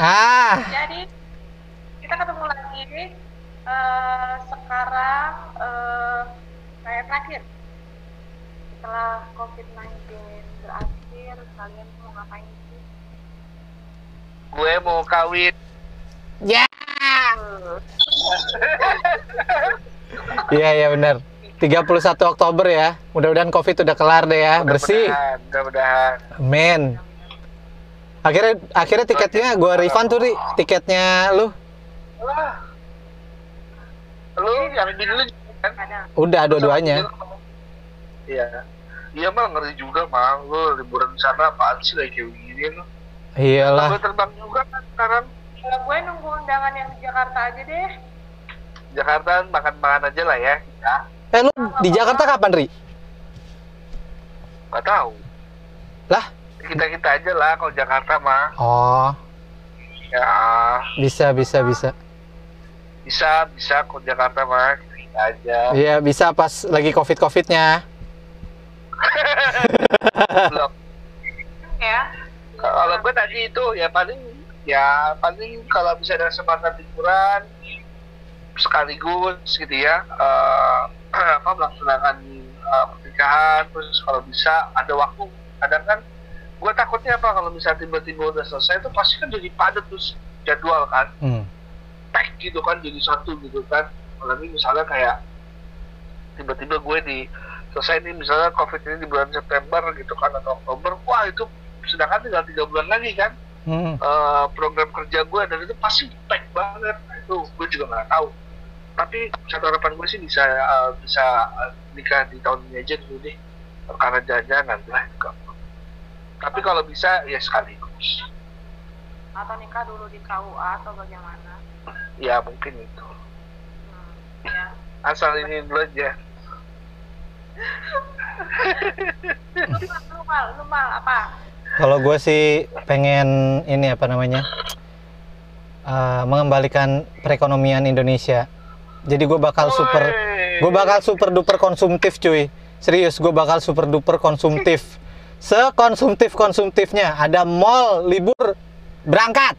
Ah, Jadi kita ketemu lagi eh, sekarang eh, kayak terakhir setelah COVID-19 berakhir kalian mau ngapain sih? Gue mau kawin. ya. Iya, iya benar. 31 Oktober ya. Mudah-mudahan Covid udah kelar deh ya, bersih. Mudah-mudahan, Mudah-mudahan. Amin. Akhirnya akhirnya tiketnya gua refund tuh, Ri. Tiketnya lu. Lu yang di dulu kan? Ada Udah dua-duanya. Iya. Iya mah ngeri juga mah. Lu liburan di sana apaan sih lagi kayak begini lu? Iyalah. Gue terbang juga kan sekarang. Kalau gue nunggu undangan yang di Jakarta aja deh. Jakarta makan-makan aja lah ya. Ya. Eh lu di Jakarta kapan, Ri? Gak tahu. Lah? Kita kita aja lah kalau Jakarta mah. Oh, Ya bisa bisa bisa. bisa bisa kalau Jakarta mah kita aja. Iya, bisa pas lagi Covid-Covidnya. Belum. Ya. Kalau gue tadi itu ya paling ya paling kalau bisa ada kesempatan liburan sekaligus gitu ya eh, apa melaksanakan eh, pernikahan terus kalau bisa ada waktu kadang kan gue takutnya apa kalau misalnya tiba-tiba udah selesai itu pasti kan jadi padat terus jadwal kan. Hmm. pack gitu kan jadi satu gitu kan. Apalagi misalnya kayak tiba-tiba gue di selesai nih misalnya covid ini di bulan September gitu kan atau Oktober wah itu sedangkan tinggal tiga bulan lagi kan. Hmm. eh, program kerja gue dan itu pasti pack banget. Nah, itu gue juga nggak tahu. Tapi satu harapan gue sih bisa eh, bisa nikah di tahun ini aja dulu deh. Karena jangan lah tapi kalau bisa ya sekaligus Atau nikah dulu di KUA atau bagaimana? ya mungkin itu Hmm, ya. asal ini dulu aja? Kalau gue sih pengen ini apa namanya eh, mengembalikan perekonomian Indonesia. Jadi gue bakal super, gue bakal super duper konsumtif cuy. Serius, gue bakal super duper konsumtif. Sekonsumtif konsumtifnya. Ada mall libur berangkat,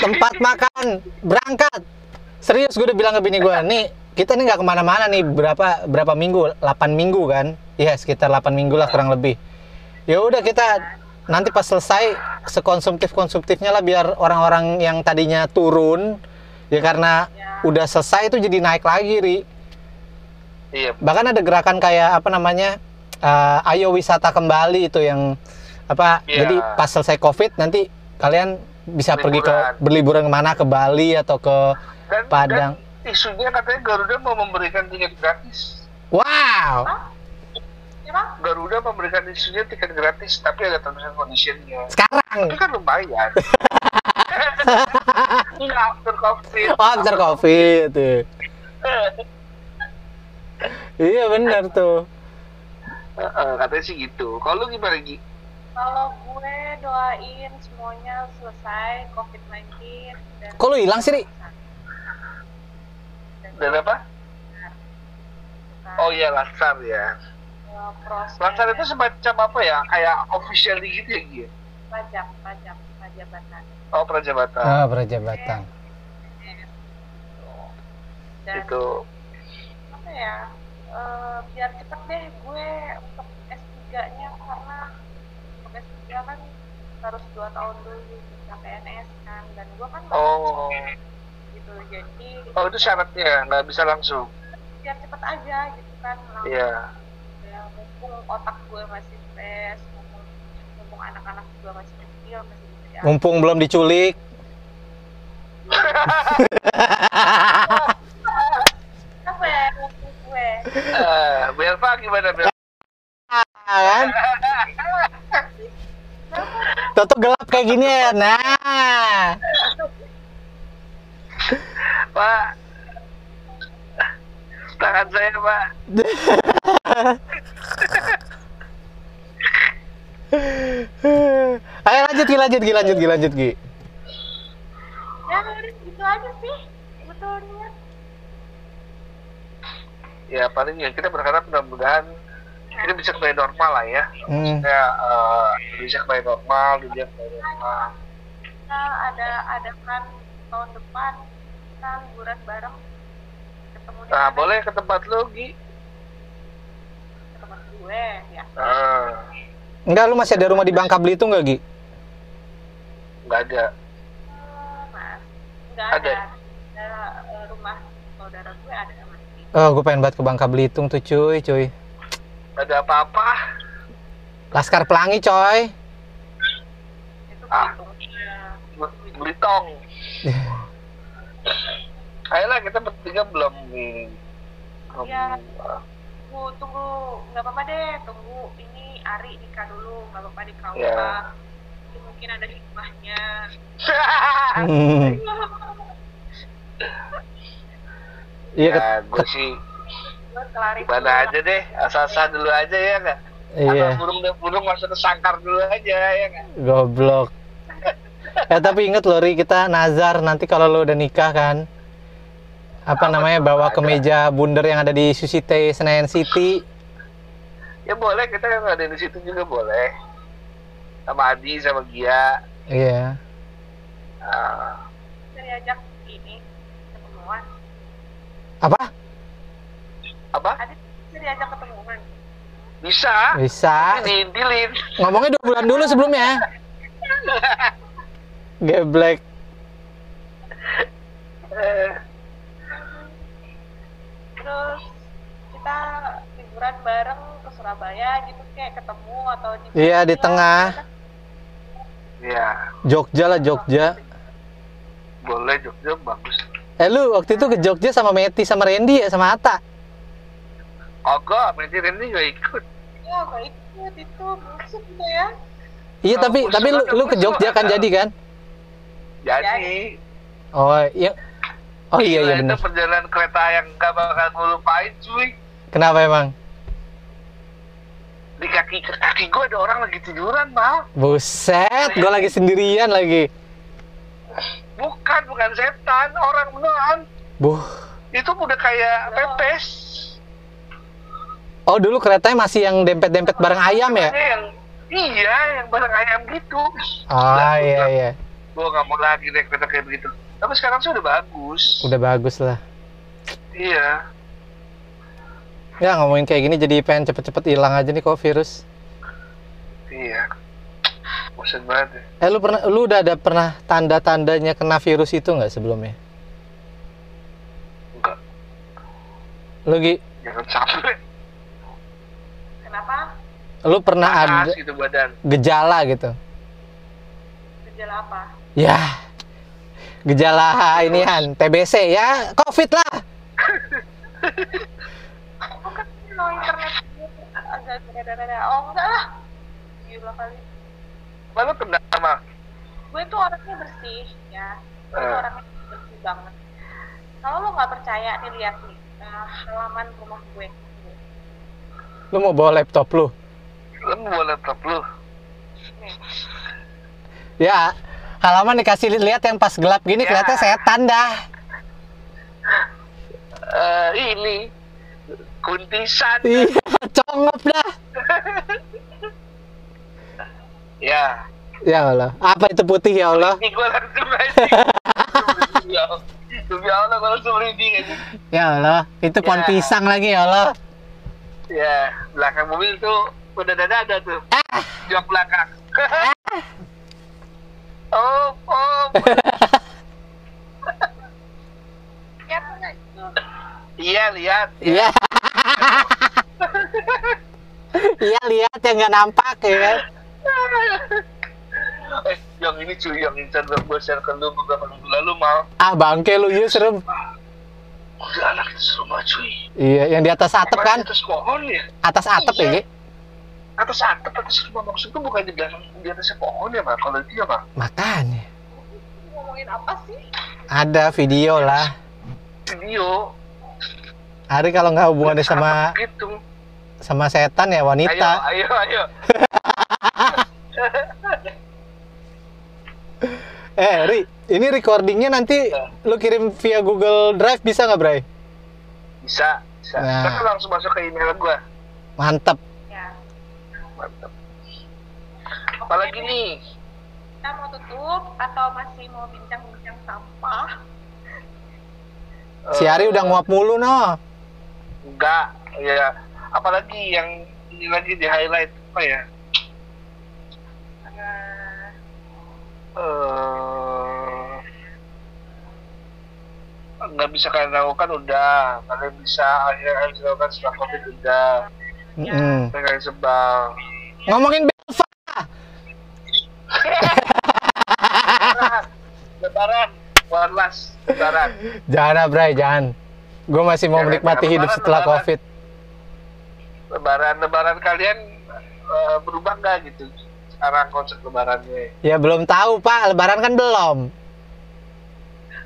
tempat makan berangkat. Serius, gue udah bilang ke bini gue, nih kita nih nggak ke mana-mana nih berapa berapa minggu? 8 minggu kan? Iya sekitar 8 minggu lah kurang lebih. Ya udah kita nanti pas selesai sekonsumtif konsumtifnya lah biar orang-orang yang tadinya turun ya karena Ya. udah selesai itu jadi naik lagi ri iya bahkan ada gerakan kayak apa namanya eh, ayo wisata kembali itu yang apa Iya. jadi pas selesai covid nanti kalian bisa pergi ke Liburan. berliburan ke mana? Ke Bali atau ke dan, Padang. dan isunya katanya Garuda mau memberikan tiket gratis. Wow! Siapa? Garuda memberikan isunya tiket gratis tapi ada terms and conditionnya. Sekarang? Itu kan lumayan. Iya, after covid. Oh after covid tuh iya benar tuh Heeh, katanya sih gitu. Kalau lu gimana Gi? Kalau gue doain semuanya selesai COVID-19 dan kok lu hilang sih ri? Dan apa? Oh iya lansar ya. Eh, proses. Lansar itu semacam apa ya? Kayak official gitu ya Gi? pajak pajak pajabatan. Oh prajabatan ah prajabatan dan itu. apa ya eh, biar cepet deh gue untuk S3 nya karena untuk S3 kan harus dua tahun dulu bisa PNS kan dan gue kan baru oh. gitu. Jadi oh itu syaratnya nggak bisa langsung? Biar cepet aja gitu kan. Langsung iya. ya, mumpung otak gue masih fresh mumpung, mumpung anak-anak juga masih kecil masih bisa diatur. mumpung belum diculik apa ya mumpung gue Eh, Belva gimana Belva kan? Toto gelap kayak gini ya nah. Pak. Tangan saya Pak. Ayo lanjut Gi lanjut Gi lanjut Gi lanjut Gi. Ya udah gitu aja sih. Sebetulnya ya paling ya kita berharap mudah-mudahan ini bisa kembali normal lah ya hmm. eh, bisa kembali normal dunia kembali normal kita ada adakan tahun depan kita liburan bareng ketemu di Nah, boleh ke tempat lu, Gi. ke tempat gue ya Ah, Enggak, lu masih ada rumah di Bangka Belitung nggak, Gi? nggak ada. Eh, mas nggak Ada. ada ada eh, rumah saudara gue ada masih Oh, gue pengen banget ke Bangka Belitung tuh, cuy, cuy. Ada apa-apa. Laskar Pelangi, coy. itu Ah. Belitung ya. Ayolah kita bertiga belum Iya. tunggu tunggu nggak apa-apa deh tunggu ini Ari nikah dulu nggak apa-apa di Iya. Jadi mungkin ada hikmahnya Iya, ket- ya, gue sih gimana aja deh, asal-asal dulu aja ya nggak? iya. Asal burung-burung masuk ke sangkar dulu aja ya nggak? Goblok. Eh tapi inget loh Ri, kita nazar nanti kalau lo udah nikah kan. Apa Apa namanya bawa Ada. kemeja bundar yang ada di Susite Senayan City. Ya boleh, kita yang ada di situ juga boleh. Sama Adi, sama Gia. Iya. Ah, Bisa diajak ini ketemuan Apa? apa? ada bisa diajak ketemuan Bisa. Bisa. Diintilin. Ngomongnya dua bulan dulu sebelumnya. Geblek. Terus kita liburan bareng ke Surabaya gitu kayak ketemu atau di Iya, di tengah. ya, Jogja lah Jogja. boleh Jogja bagus. Eh lu waktu itu ke Jogja sama Meti sama Randy ya sama Ata. Ogo, Meti Randy juga ikut. ya gak ikut itu busuk gitu ya Iya Oh, tapi tapi lu, lu ke Jogja kan ada. jadi kan? Jadi, Oh iya. Oh iya iya itu benar. perjalanan kereta yang gak bakal gue lupain cuy. Kenapa emang? Di kaki kaki gue ada orang lagi tiduran mal. Buset, gue lagi sendirian lagi. Bukan, bukan setan, orang beneran. Buh. Itu udah kayak pepes. Oh dulu keretanya masih yang dempet-dempet bareng ayam ya? Yang iya, yang bareng ayam gitu. Ah iya iya. Gue gak mau lagi naik kereta kayak begitu. Tapi sekarang sih udah bagus. Udah bagus lah. Iya. Ya ngomongin kayak gini jadi pengen cepet-cepet hilang aja nih kok virus. Iya. Bosan banget ya. Eh lu pernah lu udah ada pernah tanda-tandanya kena virus itu nggak sebelumnya? Enggak. Lu Gi, Jangan sampai kenapa lu pernah ada panas gitu badan. gejala gitu? gejala apa Ya. Gejala inian TBC ya, Covid lah. aku kan no internet agak oh enggak lah gila kali Lalu kena sama gue tuh orangnya bersih ya gue tuh Eh. orangnya bersih banget kalau lo nggak percaya nih lihat nih eh, halaman rumah gue Lu mau bawa laptop lu? lu mau laptop lu. nih Ya, halaman dikasih lihat yang pas gelap gini Ya. kelihatan setan dah. Eh ini kuntisan. Iya, congop dah. Ya. Ya Allah, apa itu putih ya Allah? Ini gue langsung aja. Demi Allah. Gue langsung merinding aja. Ya Allah, itu pohon Ya. pisang lagi ya Allah. Ya, belakang mobil tuh udah ada ada tuh. Jok belakang. oh, oh. itu Iya, lihat. Iya. Iya lihat yang nggak nampak ya kan. Ini cuy, yang Instagram gue share ke lu beberapa minggu lalu mal. Ah bangke lu ya serem. Udah anak itu seru banget cuy. Iya, yang di atas atap kan? Atas pohon ya. Atas atap ya, Gi? Atas atap, atas rumah maksud bukan di belakang di atasnya pohon ya mal. Kalau itu ya mal. Makanya. ngomongin apa sih Ada video lah. Video. Hari kalau nggak hubungannya sama gitu. sama setan ya wanita. Ayo, ayo, ayo. Eh, Ri, ini recordingnya nanti lu kirim via Google Drive bisa nggak, Bray? Bisa, bisa. Nah. Kan langsung masuk ke email gue. Mantep. ya Mantap. Apalagi nih, kita mau tutup atau masih mau bincang-bincang sampah? Si Ari udah nguap mulu no. Enggak, ya. Apalagi yang ini lagi di highlight apa ya? Nah, eh nggak bisa kalian lakukan udah kalian bisa akhirnya kalian bisa lakukan setelah covid udah Mm-mm. kalian sebal Ngomongin Belva. lebaran lebaran one last lebaran Jangan Bray, jangan. Gue masih mau Jangan, menikmati jangan. hidup Lebaran, setelah lebaran. Covid. lebaran lebaran kalian eh, berubah nggak gitu sekarang konsep lebarannya Ya belum tahu Pak, Lebaran kan belum.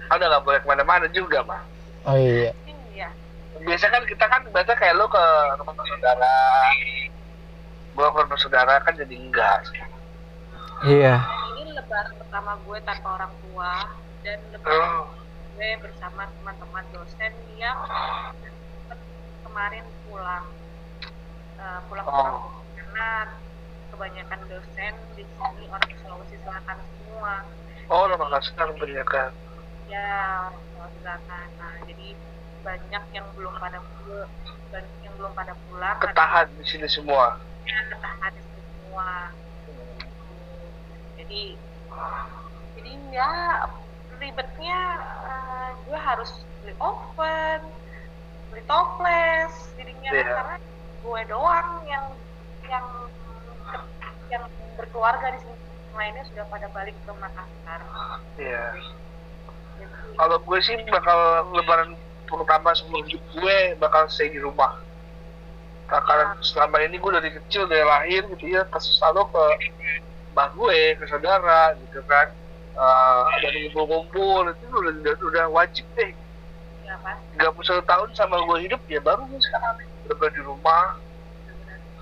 Udah nggak boleh ke mana-mana juga mah Oh iya. iya. biasa kan kita kan biasa kayak lo ke rumah saudara gua ke rumah saudara kan jadi enggak Iya. Ini lebaran pertama gue tanpa orang tua dan lebaran oh, gue bersama teman-teman dosen yang kemarin pulang Eh, pulang Oh. pulang karena kebanyakan dosen di sini orang Sulawesi Selatan semua oh rumah kasar kebanyakan ya Selatan nah jadi banyak yang belum pada pulang banyak yang belum pada pulang ketahan di sini semua? Ada ketahan semua. Jadi jadi ya ribetnya eh, gue harus beli oven beli toples jadinya Iya. karena gue doang yang yang yang berkeluarga di sini. Lainnya sudah pada balik ke Makassar. Iya. jadi Kalau gue sih bakal lebaran pertama sebelum hidup gue bakal stay di rumah. Nah, karena selama ini gue dari kecil dari lahir gitu ya pasti selalu ke mbah gue, ke saudara gitu kan. Eh, ada ngumpul-ngumpul itu udah, udah, udah wajib deh. ya pasti 31 tahun sama gue hidup ya baru gue sekarang bener di rumah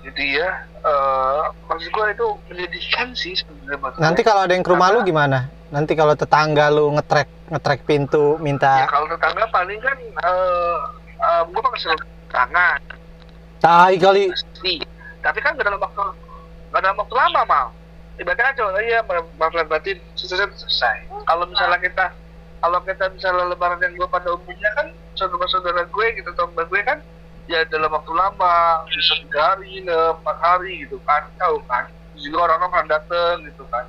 gitu ya. Eh, maksud gue itu menyedihkan sih sebenarnya. Nanti kalau ada yang ke rumah lu gimana? Nanti kalau tetangga lu ngetrek ngetrek pintu ya minta kalau tetangga paling kan eh eh, gue pakai sarung tangan. Tai kali. pasti. Tapi kan gak dalam waktu gak dalam waktu lama mal. Ibaratnya kan cuma iya ma- maaf lahir batin selesai selesai. Kalau misalnya kita kalau kita misalnya lebaran yang gue pada umumnya kan saudara-saudara gue gitu teman gue kan ya dalam waktu lama bisa tiga hari empat hari gitu kan. Tahu kan? Juga orang-orang kan dateng gitu kan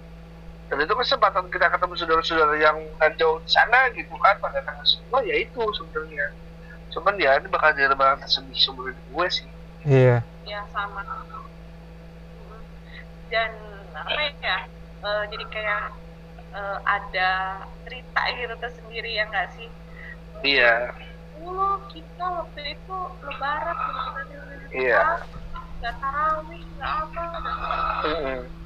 dan itu kesempatan kita ketemu saudara-saudara yang kan jauh di sana gitu kan pada tanggal semua ya itu sebenarnya. Cuman ya ini bakal jadi lebaran tersedih seumur hidup gue sih. Iya. ya sama. Dan apa ya eh, jadi kayak eh, ada cerita gitu tersendiri ya nggak sih? Iya. Dulu kita waktu itu lebaran bener-bener di Iya. nggak tarawih nggak apa nggak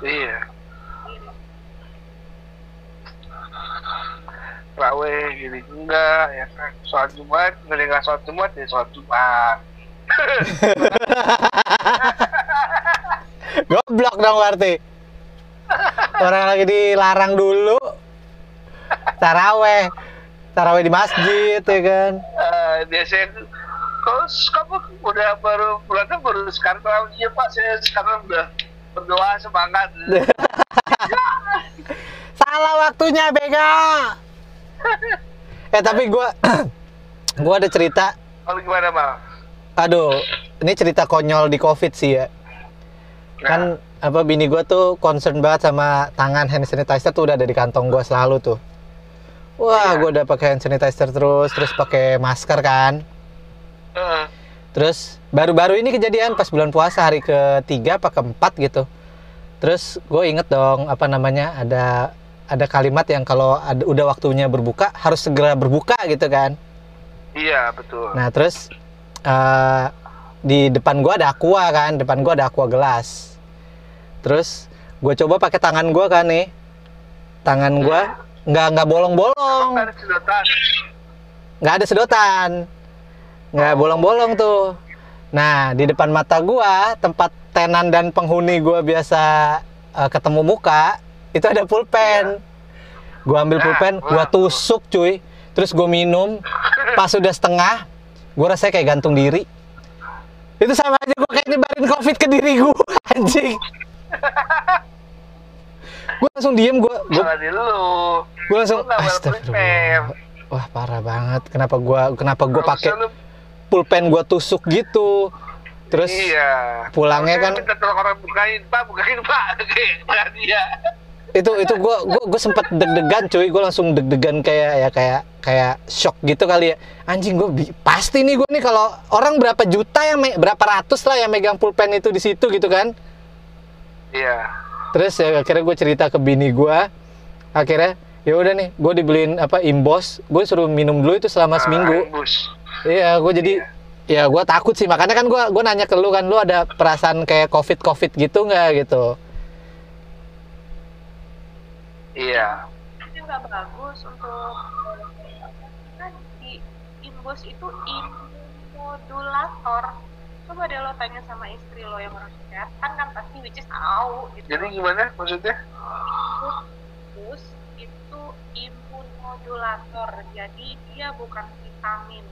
iya rawe gini enggak ya kan sholat jumat nggak sholat jumat ya sholat jumat Goblok dong berarti. Orang lagi dilarang dulu. Taraweh. Taraweh di masjid ya kan. Eh, biasanya kalau kamu udah baru bulannya baru sekarang tahu iya pak. Saya sekarang udah berdoa semangat. Salah waktunya Bega. eh tapi gua gua ada cerita. Kalau gimana mal aduh ini cerita konyol di covid sih ya. Nah, kan apa bini gua tuh concern banget sama tangan hand sanitizer tuh udah ada di kantong gua selalu tuh. Wah Iya. gua udah pakai hand sanitizer terus terus pakai masker kan terus baru-baru ini kejadian pas bulan puasa hari ketiga apa keempat gitu. Terus gue inget dong apa namanya ada ada kalimat yang kalau ada, udah waktunya berbuka harus segera berbuka gitu kan. Iya betul. Nah terus eh, di depan gua ada aqua kan, depan gua ada aqua gelas. Terus gue coba pakai tangan gua kan nih, tangan gua nggak nggak bolong-bolong, Emang ada sedotan. Nggak ada sedotan, nggak bolong-bolong tuh. Nah di depan mata gua tempat tenan dan penghuni gua biasa eh, ketemu muka itu ada pulpen. Gua ambil Nah, pulpen, gua tusuk cuy, terus gue minum. Pas udah setengah, gue rasanya kayak gantung diri. Itu sama aja gue kayak nyebarin covid ke diri gue. anjing gue langsung diem gue gue Salah di lu. gue langsung astagfirullah wah parah banget kenapa gue kenapa gue Nggak pakai pulpen gue tusuk gitu terus iya. pulangnya kan- orang bukain, Pak, bukain, Pak. Dia. itu itu gue gue gue sempet deg-degan cuy gue langsung deg-degan kayak ya kayak kayak shock gitu kali ya anjing gue pasti nih gue nih kalau orang berapa juta ya berapa ratus lah yang megang pulpen itu di situ gitu kan Iya. terus ya akhirnya gue cerita ke bini gue akhirnya ya udah nih gue dibeliin apa imbos gue suruh minum dulu itu selama Ah, seminggu. Iya gue jadi ya gue takut sih. Makanya kan gue gue nanya ke lu kan lu ada perasaan kayak covid covid gitu nggak gitu? Iya. itu nggak bagus untuk kan di imbus itu immodulator coba deh lo tanya sama istri lo yang orang kesehatan kan pasti which is tahu gitu. Jadi gimana maksudnya? imbus itu imunomodulator jadi dia bukan vitamin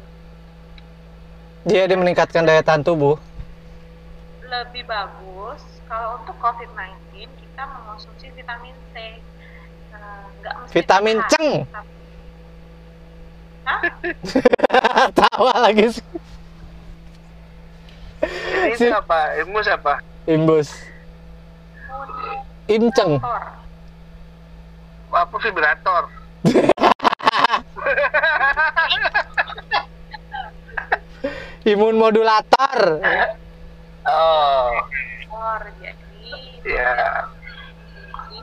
dia dia meningkatkan daya tahan tubuh lebih bagus kalau untuk COVID-19 kita mengonsumsi vitamin C Eh, nggak mesti Vitamin sehat, ceng. tapi- Hah? tawa lagi sih Ini Si- apa? Ilmu apa? imbus imceng Imunomodulator. Apa vibrator? imun modulator Oh, Or, jadi iya. konsumsi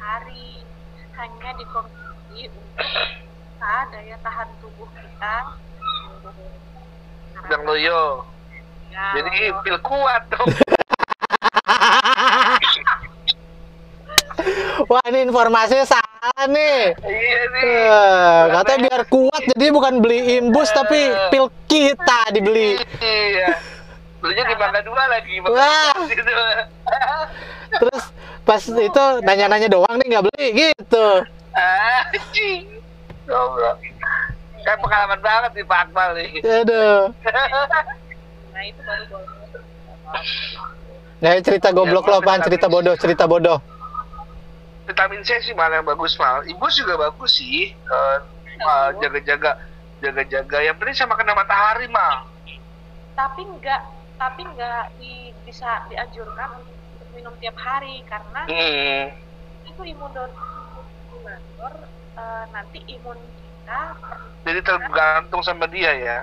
hari hanya dikonsumsi untuk daya tahan tubuh kita Yang loyo. ya, Jadi loyo. pil kuat dong. wah ini informasinya nih iya nih. Eh, katanya biar kuat jadi bukan beli imbus tapi pil kita dibeli Iya. Belinya di Mangga Dua lagi. Wah. Gitu. terus pas itu nanya-nanya doang nih nggak beli gitu Anjing. Goblok. Kayak pengalaman banget nih Pak Akmal nih. aduh nah itu baru boleh nah cerita goblok lo apaan cerita bodoh cerita bodoh Vitamin C sih malah yang bagus mal. Ibus juga bagus sih. Eh, eh, jaga-jaga jaga-jaga yang penting sama kena matahari mal. tapi nggak tapi nggak di, bisa dianjurkan untuk, minum tiap hari karena Hmm. itu imunomodulator eh, nanti imun kita Jadi tergantung sama dia ya.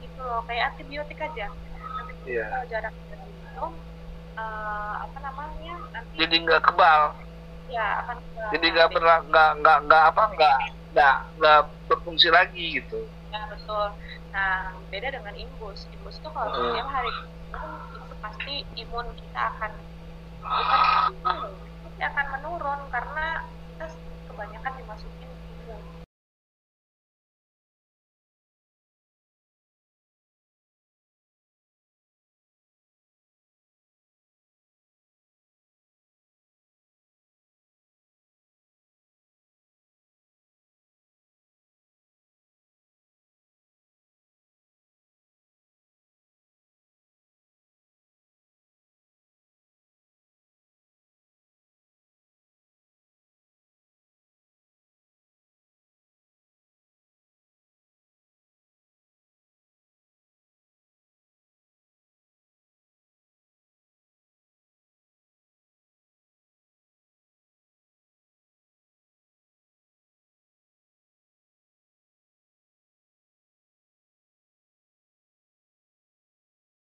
itu loh kayak antibiotik aja nanti Iya. kalau jarang minum eh, apa namanya nanti Jadi nggak kebal. Ya akan Jadi nggak berla- nggak nggak nggak apa nggak nggak nggak berfungsi lagi gitu. ya betul nah beda dengan imbus imbus itu kalau Hmm. setiap hari itu pasti imun kita akan bukan menurun pasti akan menurun karena kita kebanyakan dimasukin